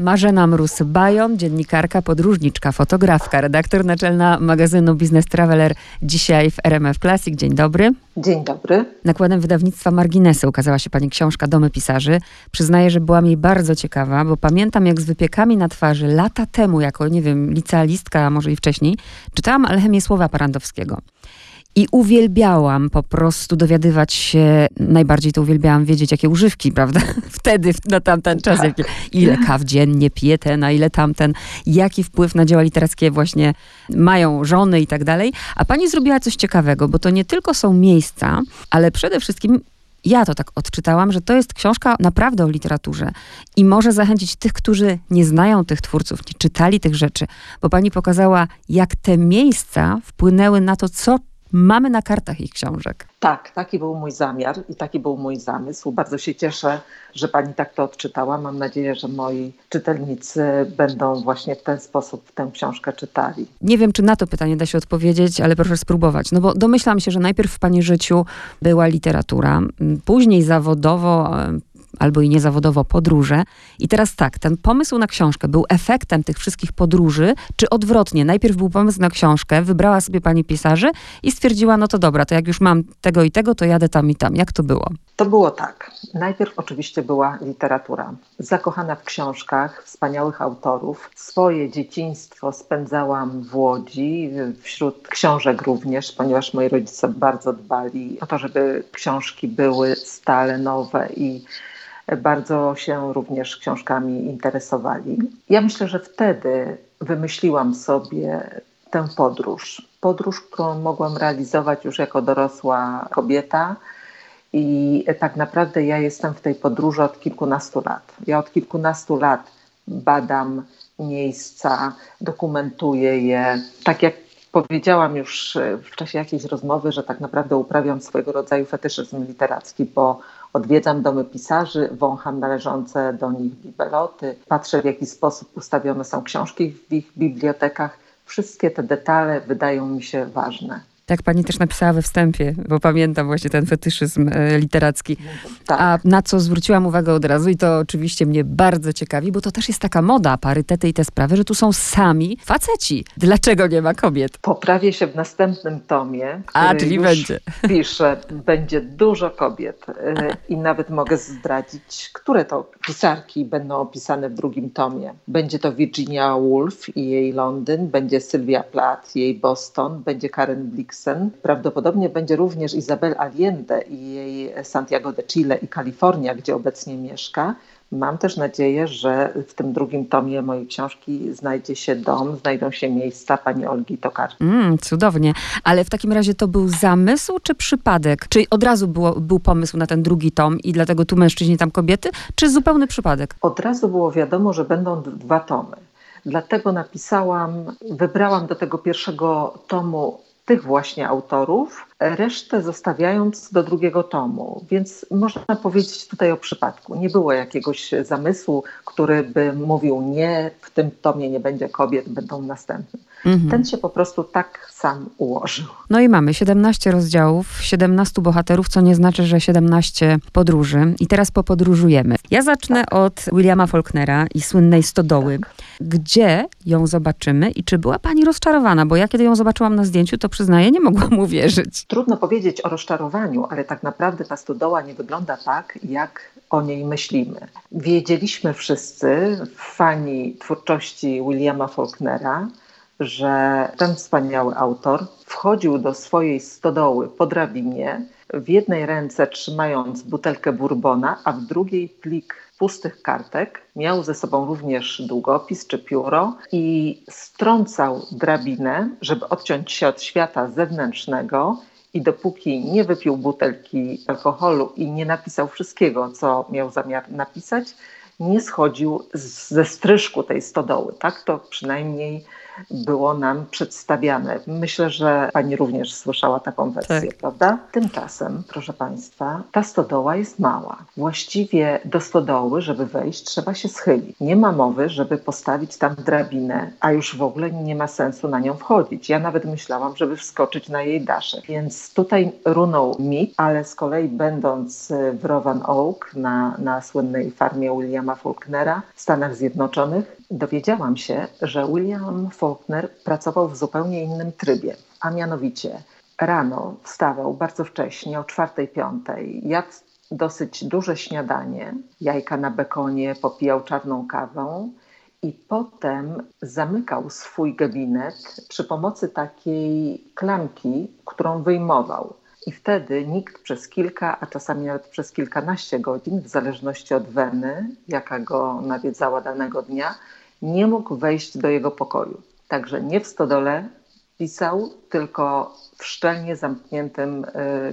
Marzena Mróz-Bajon, dziennikarka, podróżniczka, fotografka, redaktor naczelna magazynu Business Traveler, dzisiaj w RMF Classic. Dzień dobry. Dzień dobry. Nakładem wydawnictwa Marginesy ukazała się pani książka Domy Pisarzy. Przyznaję, że byłam jej bardzo ciekawa, bo pamiętam jak z wypiekami na twarzy lata temu, jako, nie wiem, licealistka, a może i wcześniej, czytałam Alchemię Słowa Parandowskiego. I uwielbiałam po prostu dowiadywać się, najbardziej to uwielbiałam wiedzieć, jakie używki, prawda? Wtedy, na tamten czas, Tak. ile kaw dziennie pije ten, a ile tamten, jaki wpływ na dzieła literackie właśnie mają żony i tak dalej. A pani zrobiła coś ciekawego, bo to nie tylko są miejsca, ale przede wszystkim ja to tak odczytałam, że to jest książka naprawdę o literaturze i może zachęcić tych, którzy nie znają tych twórców, nie czytali tych rzeczy, bo pani pokazała, jak te miejsca wpłynęły na to, co mamy na kartach ich książek. Tak, taki był mój zamiar i taki był mój zamysł. Bardzo się cieszę, że pani tak to odczytała. Mam nadzieję, że moi czytelnicy będą właśnie w ten sposób tę książkę czytali. Nie wiem, czy na to pytanie da się odpowiedzieć, ale proszę spróbować. No bo domyślam się, że najpierw w pani życiu była literatura, później zawodowo albo i niezawodowo podróże. I teraz tak, ten pomysł na książkę był efektem tych wszystkich podróży, czy odwrotnie? Najpierw był pomysł na książkę, wybrała sobie pani pisarzy i stwierdziła, no to dobra, to jak już mam tego i tego, to jadę tam i tam. Jak to było? To było tak. Najpierw oczywiście była literatura. Zakochana w książkach wspaniałych autorów. Swoje dzieciństwo spędzałam w Łodzi, wśród książek również, ponieważ moi rodzice bardzo dbali o to, żeby książki były stale nowe i bardzo się również książkami interesowali. Ja myślę, że wtedy wymyśliłam sobie tę podróż. Podróż, którą mogłam realizować już jako dorosła kobieta. I tak naprawdę ja jestem w tej podróży od kilkunastu lat. Ja od kilkunastu lat badam miejsca, dokumentuję je. Tak jak powiedziałam już w czasie jakiejś rozmowy, że tak naprawdę uprawiam swojego rodzaju fetyszyzm literacki, bo odwiedzam domy pisarzy, wącham należące do nich bibeloty, patrzę w jaki sposób ustawione są książki w ich bibliotekach. Wszystkie te detale wydają mi się ważne. Tak pani też napisała we wstępie, bo pamiętam właśnie ten fetyszyzm e, literacki. Tak. A na co zwróciłam uwagę od razu i to oczywiście mnie bardzo ciekawi, bo to też jest taka moda, parytety i te sprawy, że tu są sami faceci. Dlaczego nie ma kobiet? Poprawię się w następnym tomie. A, czyli będzie. Piszę, będzie dużo kobiet e, i nawet mogę zdradzić, które to pisarki będą opisane w drugim tomie. Będzie to Virginia Woolf i jej Londyn, będzie Sylvia Plath i jej Boston, będzie Karen Prawdopodobnie będzie również Isabel Allende i jej Santiago de Chile i Kalifornia, gdzie obecnie mieszka. Mam też nadzieję, że w tym drugim tomie mojej książki znajdzie się dom, znajdą się miejsca pani Olgi Tokarczyk. Mm, cudownie. Ale w takim razie to był zamysł czy przypadek? Czy od razu było, był pomysł na ten drugi tom i dlatego tu mężczyźni, tam kobiety? Czy zupełny przypadek? Od razu było wiadomo, że będą dwa tomy. Dlatego napisałam, wybrałam do tego pierwszego tomu tych właśnie autorów, resztę zostawiając do drugiego tomu. Więc można powiedzieć tutaj o przypadku. Nie było jakiegoś zamysłu, który by mówił nie, w tym tomie nie będzie kobiet, będą następne. Mhm. Ten się po prostu tak sam ułożył. No i mamy 17 rozdziałów, 17 bohaterów, co nie znaczy, że 17 podróży. I teraz popodróżujemy. Ja zacznę od Williama Faulknera i słynnej Stodoły. Gdzie ją zobaczymy i czy była pani rozczarowana? Bo ja kiedy ją zobaczyłam na zdjęciu, to przyznaję, nie mogłam uwierzyć. Trudno powiedzieć o rozczarowaniu, ale tak naprawdę ta stodoła nie wygląda tak, jak o niej myślimy. Wiedzieliśmy wszyscy, fani twórczości Williama Faulknera, że ten wspaniały autor wchodził do swojej stodoły po drabinie, w jednej ręce trzymając butelkę bourbona, a w drugiej plik pustych kartek. Miał ze sobą również długopis czy pióro i strącał drabinę, żeby odciąć się od świata zewnętrznego i dopóki nie wypił butelki alkoholu i nie napisał wszystkiego, co miał zamiar napisać, nie schodził z- ze stryżku tej stodoły. Tak to przynajmniej było nam przedstawiane. Myślę, że pani również słyszała taką wersję, Tak. prawda? Tymczasem, proszę państwa, ta stodoła jest mała. Właściwie do stodoły, żeby wejść, trzeba się schylić. Nie ma mowy, żeby postawić tam drabinę, a już w ogóle nie ma sensu na nią wchodzić. Ja nawet myślałam, żeby wskoczyć na jej daszek. Więc tutaj runął mit, ale z kolei będąc w Rowan Oak na, na słynnej farmie Williama Williama Faulknera w Stanach Zjednoczonych, dowiedziałam się, że William Faulkner pracował w zupełnie innym trybie, a mianowicie rano wstawał bardzo wcześnie, o 4-5, jadł dosyć duże śniadanie, jajka na bekonie, popijał czarną kawę i potem zamykał swój gabinet przy pomocy takiej klamki, którą wyjmował. I wtedy nikt przez kilka, a czasami nawet przez kilkanaście godzin, w zależności od weny, jaka go nawiedzała danego dnia, nie mógł wejść do jego pokoju. Także nie w stodole pisał, tylko w szczelnie zamkniętym y,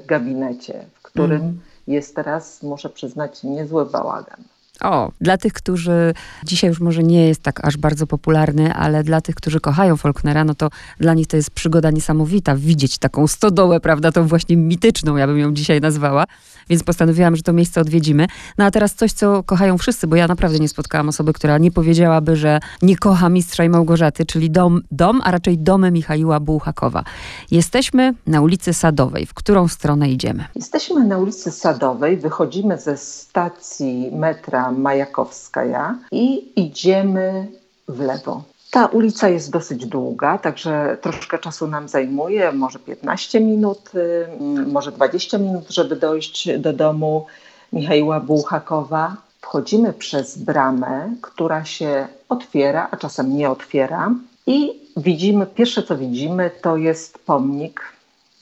gabinecie, w którym mm. jest teraz, muszę przyznać, niezły bałagan. O, dla tych, którzy dzisiaj już może nie jest tak aż bardzo popularny, ale dla tych, którzy kochają Faulknera, no to dla nich to jest przygoda niesamowita widzieć taką stodołę, prawda, tą właśnie mityczną, ja bym ją dzisiaj nazwała, więc postanowiłam, że to miejsce odwiedzimy. No a teraz coś, co kochają wszyscy, bo ja naprawdę nie spotkałam osoby, która nie powiedziałaby, że nie kocha Mistrza i Małgorzaty, czyli dom, dom a raczej domy Michaiła Bułhakowa. Jesteśmy na ulicy Sadowej. W którą stronę idziemy? Jesteśmy na ulicy Sadowej, wychodzimy ze stacji metra Majakowskaja i idziemy w lewo. Ta ulica jest dosyć długa, także troszkę czasu nam zajmuje, może 15 minut, y, może 20 minut, żeby dojść do domu Michaiła Bułhakowa. Wchodzimy przez bramę, która się otwiera, a czasem nie otwiera i widzimy, pierwsze co widzimy to jest pomnik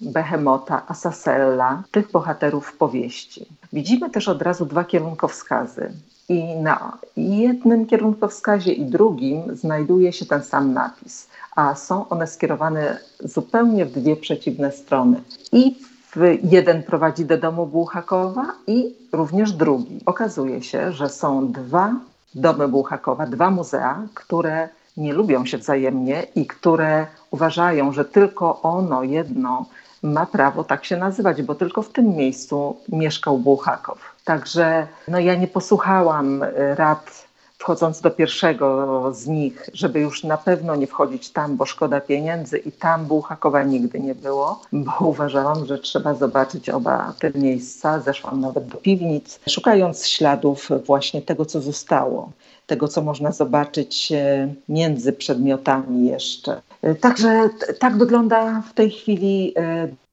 Behemota, Asasella, tych bohaterów powieści. Widzimy też od razu dwa kierunkowskazy. I na jednym kierunkowskazie i drugim znajduje się ten sam napis, a są one skierowane zupełnie w dwie przeciwne strony. I jeden prowadzi do domu Bułhakowa i również drugi. Okazuje się, że są dwa domy Bułhakowa, dwa muzea, które nie lubią się wzajemnie i które uważają, że tylko ono jedno ma prawo tak się nazywać, bo tylko w tym miejscu mieszkał Bułhakow. Także no, ja nie posłuchałam y, rad wchodząc do pierwszego z nich, żeby już na pewno nie wchodzić tam, bo szkoda pieniędzy i tam Bułhakowa nigdy nie było, bo uważałam, że trzeba zobaczyć oba te miejsca. Zeszłam nawet do piwnic, szukając śladów właśnie tego, co zostało, tego, co można zobaczyć y, między przedmiotami jeszcze. Y, także tak wygląda w tej chwili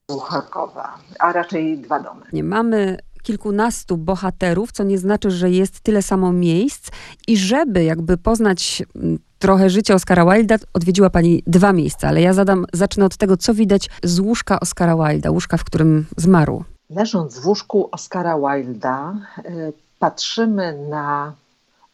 Bułhakowa, a raczej dwa domy. Nie mamy kilkunastu bohaterów, co nie znaczy, że jest tyle samo miejsc i żeby jakby poznać mm, trochę życia Oscara Wilda, odwiedziła Pani dwa miejsca, ale ja zadam, zacznę od tego, co widać z łóżka Oscara Wilda, łóżka, w którym zmarł. Leżąc w łóżku Oscara Wilda, y, patrzymy na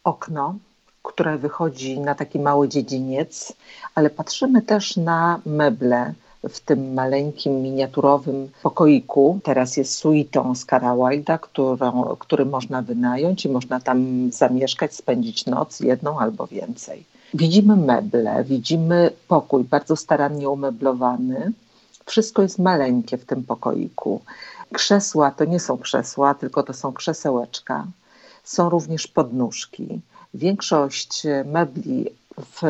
okno, które wychodzi na taki mały dziedziniec, ale patrzymy też na meble, w tym maleńkim, miniaturowym pokoiku. Teraz jest suitą Oscara Wilda, którą, który można wynająć i można tam zamieszkać, spędzić noc, jedną albo więcej. Widzimy meble, widzimy pokój bardzo starannie umeblowany. Wszystko jest maleńkie w tym pokoiku. Krzesła to nie są krzesła, tylko to są krzesełeczka. Są również podnóżki. Większość mebli w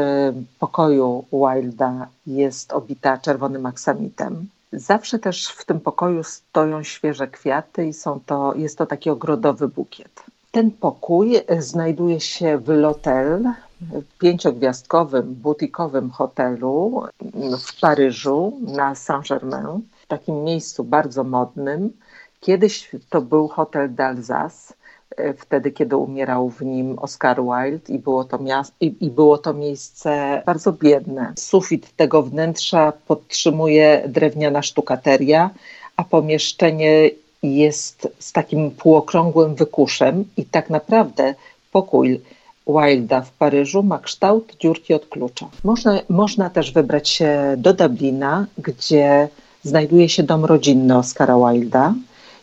pokoju Wilda jest obita czerwonym aksamitem. Zawsze też w tym pokoju stoją świeże kwiaty i są to, jest to taki ogrodowy bukiet. Ten pokój znajduje się w L'Hotel, pięciogwiazdkowym, butikowym hotelu w Paryżu na Saint-Germain, w takim miejscu bardzo modnym. Kiedyś to był hotel d'Alsace, E, wtedy, kiedy umierał w nim Oscar Wilde i było to, miast- i, i było to miejsce bardzo biedne. Sufit tego wnętrza podtrzymuje drewniana sztukateria, a pomieszczenie jest z takim półokrągłym wykuszem i tak naprawdę pokój Wilda w Paryżu ma kształt dziurki od klucza. Można, można też wybrać się do Dublina, gdzie znajduje się dom rodzinny Oscara Wilda.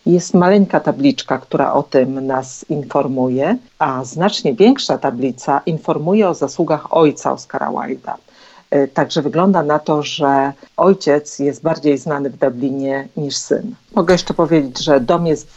Jest maleńka tabliczka, która o tym nas informuje, a znacznie większa tablica informuje o zasługach ojca Oscara Wilda. E, także wygląda na to, że ojciec jest bardziej znany w Dublinie niż syn. Mogę jeszcze powiedzieć, że dom jest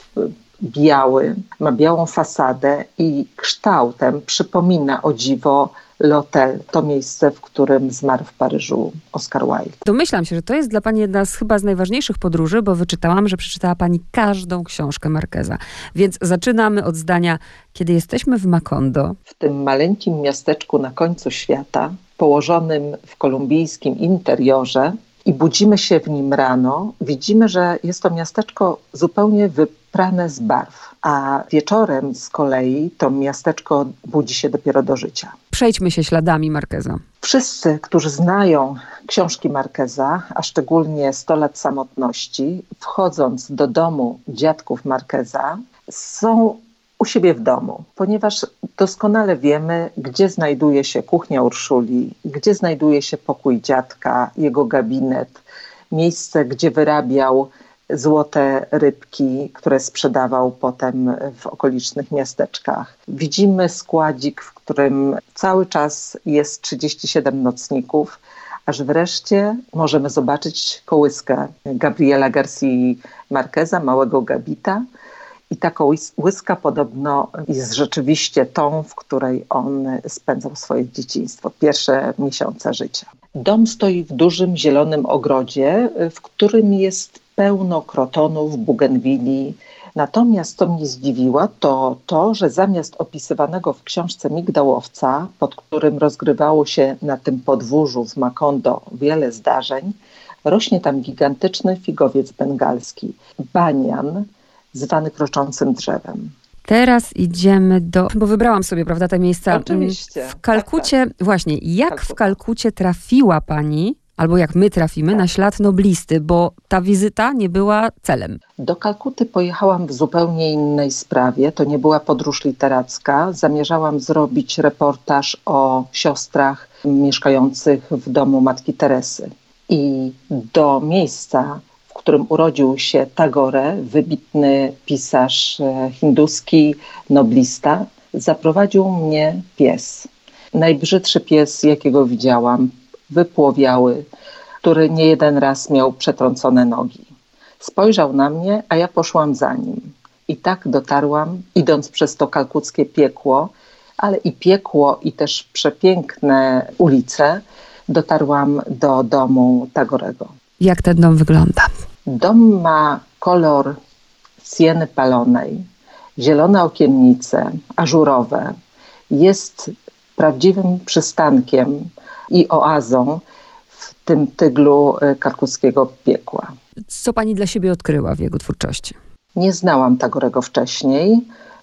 biały, ma białą fasadę i kształtem przypomina o dziwo L'Hotel, to miejsce, w którym zmarł w Paryżu Oscar Wilde. Domyślam się, że to jest dla Pani jedna z chyba z najważniejszych podróży, bo wyczytałam, że przeczytała Pani każdą książkę Marqueza. Więc zaczynamy od zdania, kiedy jesteśmy w Macondo. W tym maleńkim miasteczku na końcu świata, położonym w kolumbijskim interiorze, i budzimy się w nim rano, widzimy, że jest to miasteczko zupełnie wyprane z barw, a wieczorem z kolei to miasteczko budzi się dopiero do życia. Przejdźmy się śladami Markeza. Wszyscy, którzy znają książki Markeza, a szczególnie 100 lat samotności, wchodząc do domu dziadków Markeza, są u siebie w domu, ponieważ doskonale wiemy, gdzie znajduje się kuchnia Urszuli, gdzie znajduje się pokój dziadka, jego gabinet, miejsce, gdzie wyrabiał złote rybki, które sprzedawał potem w okolicznych miasteczkach. Widzimy składzik, w którym cały czas jest 37 nocników, aż wreszcie możemy zobaczyć kołyskę Gabriela Garcia Marqueza, małego Gabita, i taka łyska podobno jest rzeczywiście tą, w której on spędzał swoje dzieciństwo, pierwsze miesiące życia. Dom stoi w dużym zielonym ogrodzie, w którym jest pełno krotonów, bugenwili. Natomiast co mnie zdziwiło, to to, że zamiast opisywanego w książce migdałowca, pod którym rozgrywało się na tym podwórzu w Makondo wiele zdarzeń, rośnie tam gigantyczny figowiec bengalski, banian, zwany kroczącym drzewem. Teraz idziemy do, bo wybrałam sobie, prawda, te miejsca. Mm, Oczywiście. W Kalkucie, tak, tak. właśnie, jak Kalkuta. w Kalkucie trafiła pani, albo jak my trafimy, na ślad noblisty, bo ta wizyta nie była celem. Do Kalkuty pojechałam w zupełnie innej sprawie. To nie była podróż literacka. Zamierzałam zrobić reportaż o siostrach mieszkających w domu matki Teresy. I do miejsca, którym urodził się Tagore, wybitny pisarz e, hinduski, noblista, zaprowadził mnie pies. Najbrzydszy pies, jakiego widziałam, wypłowiały, który nie jeden raz miał przetrącone nogi. Spojrzał na mnie, a ja poszłam za nim. I tak dotarłam, idąc przez to kalkuckie piekło, ale i piekło, i też przepiękne ulice, dotarłam do domu Tagorego. Jak ten dom wygląda? Dom ma kolor sieny palonej, zielone okiennice, ażurowe. Jest prawdziwym przystankiem i oazą w tym tyglu y, karkuskiego piekła. Co pani dla siebie odkryła w jego twórczości? Nie znałam Tagorego wcześniej.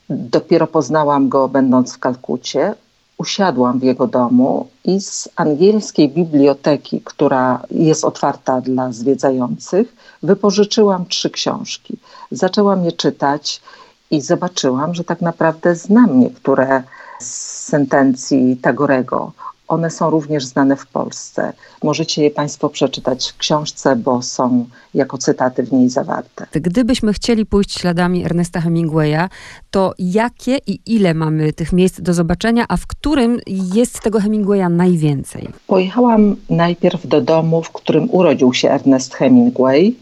Dopiero poznałam go będąc w Kalkucie usiadłam w jego domu i z angielskiej biblioteki, która jest otwarta dla zwiedzających, wypożyczyłam trzy książki. Zaczęłam je czytać i zobaczyłam, że tak naprawdę znam niektóre z sentencji Tagorego. One są również znane w Polsce. Możecie je Państwo przeczytać w książce, bo są jako cytaty w niej zawarte. Gdybyśmy chcieli pójść śladami Ernesta Hemingwaya, to jakie i ile mamy tych miejsc do zobaczenia, a w którym jest tego Hemingwaya najwięcej? Pojechałam najpierw do domu, w którym urodził się Ernest Hemingway,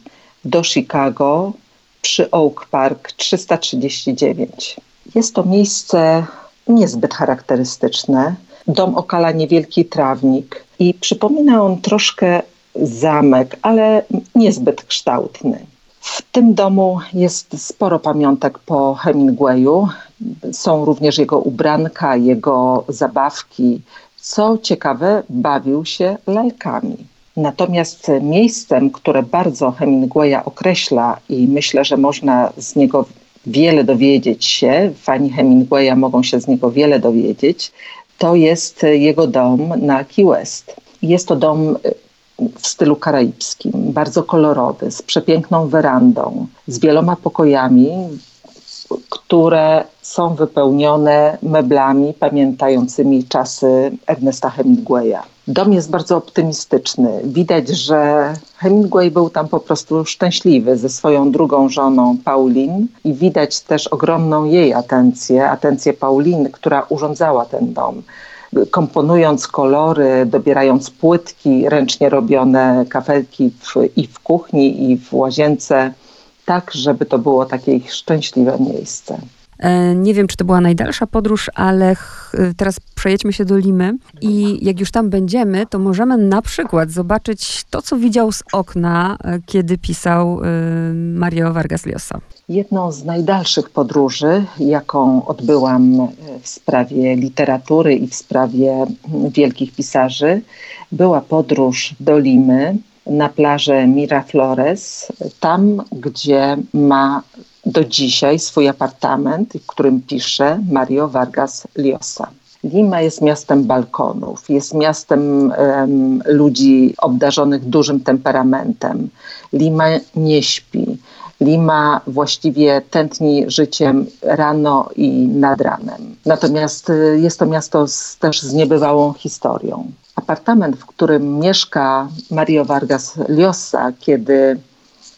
do Chicago przy Oak Park 339. Jest to miejsce niezbyt charakterystyczne Dom okala niewielki trawnik i przypomina on troszkę zamek, ale niezbyt kształtny. W tym domu jest sporo pamiątek po Hemingwayu. Są również jego ubranka, jego zabawki. Co ciekawe, bawił się lalkami. Natomiast miejscem, które bardzo Hemingwaya określa i myślę, że można z niego wiele dowiedzieć się, fani Hemingwaya mogą się z niego wiele dowiedzieć, to jest jego dom na Key West. Jest to dom y, w stylu karaibskim, bardzo kolorowy, z przepiękną werandą, z wieloma pokojami, które są wypełnione meblami pamiętającymi czasy Ernesta Hemingwaya. Dom jest bardzo optymistyczny. Widać, że Hemingway był tam po prostu szczęśliwy ze swoją drugą żoną Pauline i widać też ogromną jej atencję, atencję Pauline, która urządzała ten dom komponując kolory, dobierając płytki ręcznie robione, kafelki w, i w kuchni, i w łazience, tak, żeby to było takie ich szczęśliwe miejsce. E, nie wiem, czy to była najdalsza podróż, ale teraz przejedźmy się do Limy i jak już tam będziemy, to możemy na przykład zobaczyć to, co widział z okna, e, kiedy pisał Mario Vargas Llosa. Jedną z najdalszych podróży, jaką odbyłam w sprawie literatury i w sprawie wielkich pisarzy, była podróż do Limy na plażę Miraflores, tam gdzie ma do dzisiaj swój apartament, w którym pisze Mario Vargas Llosa. Lima jest miastem balkonów, jest miastem um, ludzi obdarzonych dużym temperamentem. Lima nie śpi. Lima właściwie tętni życiem rano i nad ranem. Natomiast y, jest to miasto z, też z niebywałą historią. Apartament, w którym mieszka Mario Vargas Llosa, kiedy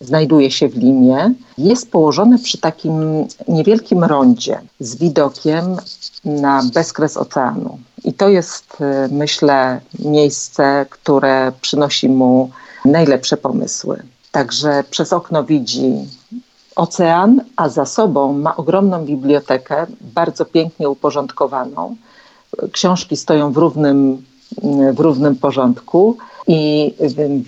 znajduje się w Limie, jest położony przy takim niewielkim rondzie z widokiem na bezkres oceanu. I to jest, y, myślę, miejsce, które przynosi mu najlepsze pomysły. Także przez okno widzi ocean, a za sobą ma ogromną bibliotekę, bardzo pięknie uporządkowaną. Książki stoją w równym, w równym porządku. I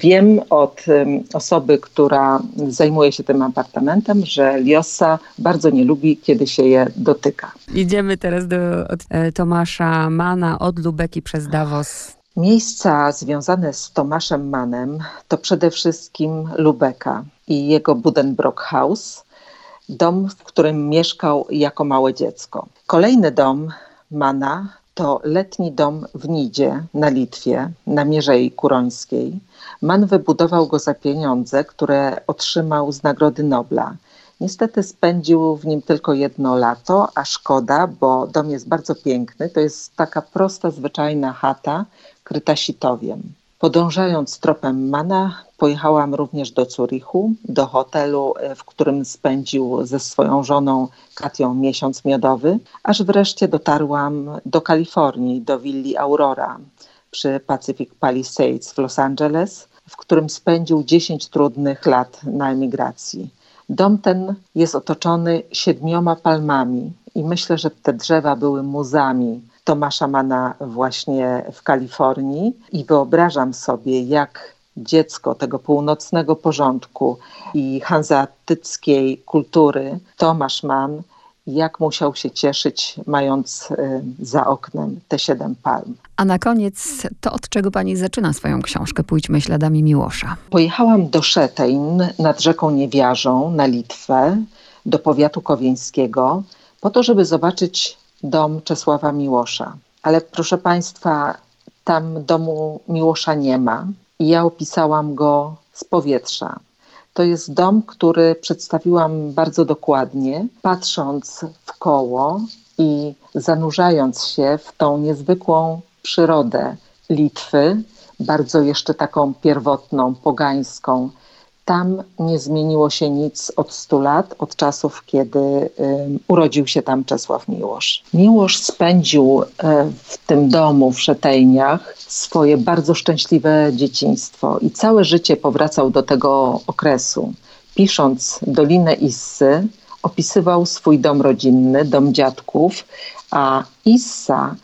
wiem od osoby, która zajmuje się tym apartamentem, że Liosa bardzo nie lubi, kiedy się je dotyka. Idziemy teraz do e, Tomasza Mana od Lubeki przez Davos. Miejsca związane z Tomaszem Manem to przede wszystkim Lubeka i jego Budenbrock House, dom, w którym mieszkał jako małe dziecko. Kolejny dom Mana to letni dom w Nidzie na Litwie, na Mierzei Kurońskiej. Man wybudował go za pieniądze, które otrzymał z Nagrody Nobla. Niestety spędził w nim tylko jedno lato, a szkoda, bo dom jest bardzo piękny. To jest taka prosta, zwyczajna chata, kryta sitowiem. Podążając tropem Mana, pojechałam również do Zurichu, do hotelu, e, w którym spędził ze swoją żoną Katią miesiąc miodowy, aż wreszcie dotarłam do Kalifornii, do willi Aurora przy Pacific Palisades w Los Angeles, w którym spędził 10 trudnych lat na emigracji. Dom ten jest otoczony siedmioma palmami i myślę, że te drzewa były muzami Tomasza Mana właśnie w Kalifornii i wyobrażam sobie, jak dziecko tego północnego porządku i hanzeatyckiej kultury, Tomasz Mann, jak musiał się cieszyć, mając y, za oknem te siedem palm. A na koniec, to od czego pani zaczyna swoją książkę? Pójdźmy śladami Miłosza. Pojechałam do Szetejn nad rzeką Niewiarzą na Litwę, do powiatu kowieńskiego, po to, żeby zobaczyć dom Czesława Miłosza. Ale proszę Państwa, tam domu Miłosza nie ma i ja opisałam go z powietrza. To jest dom, który przedstawiłam bardzo dokładnie, patrząc w koło i zanurzając się w tą niezwykłą przyrodę Litwy, bardzo jeszcze taką pierwotną, pogańską, tam nie zmieniło się nic od 100 lat, od czasów, kiedy urodził się tam Czesław Miłosz. Miłosz spędził y, w tym domu w Szetejniach swoje bardzo szczęśliwe dzieciństwo i całe życie powracał do tego okresu. Pisząc Dolinę Issy, opisywał swój dom rodzinny, dom dziadków, a Issa,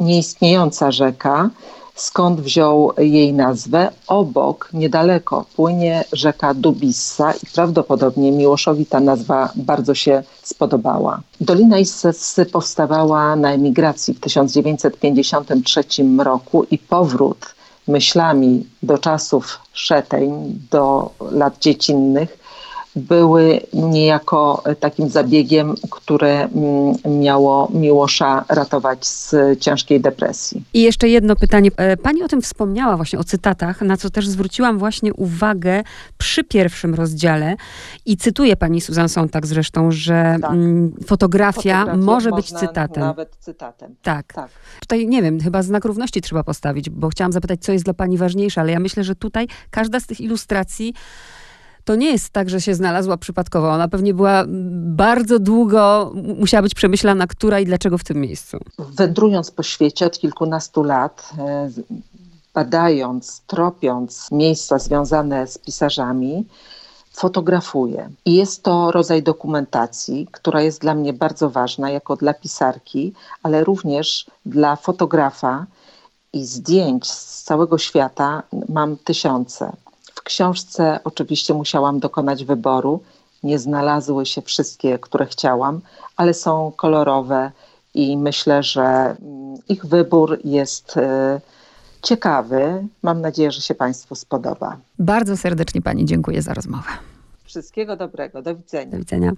nieistniejąca rzeka, skąd wziął jej nazwę. Obok, niedaleko, płynie rzeka Dubissa i prawdopodobnie Miłoszowi ta nazwa bardzo się spodobała. Dolina Issy powstawała na emigracji w 1953 roku i powrót myślami do czasów Szeteń, do lat dziecinnych były niejako takim zabiegiem, które mm, miało Miłosza ratować z ciężkiej depresji. I jeszcze jedno pytanie. E, pani o tym wspomniała właśnie, o cytatach, na co też zwróciłam właśnie uwagę przy pierwszym rozdziale i cytuję pani Susan Sontag zresztą, że tak. Mm, fotografia może być cytatem. Nawet cytatem. Tak. tak. Tutaj, nie wiem, chyba znak równości trzeba postawić, bo chciałam zapytać, co jest dla pani ważniejsze, ale ja myślę, że tutaj każda z tych ilustracji to nie jest tak, że się znalazła przypadkowo. Ona pewnie była bardzo długo, musiała być przemyślana, która i dlaczego w tym miejscu. Wędrując po świecie od kilkunastu lat, e, badając, tropiąc miejsca związane z pisarzami, fotografuję. I jest to rodzaj dokumentacji, która jest dla mnie bardzo ważna, jako dla pisarki, ale również dla fotografa. I zdjęć z całego świata mam tysiące. W książce oczywiście musiałam dokonać wyboru. Nie znalazły się wszystkie, które chciałam, ale są kolorowe i myślę, że mm, ich wybór jest e, ciekawy. Mam nadzieję, że się Państwu spodoba. Bardzo serdecznie Pani dziękuję za rozmowę. Wszystkiego dobrego. Do widzenia. Do widzenia.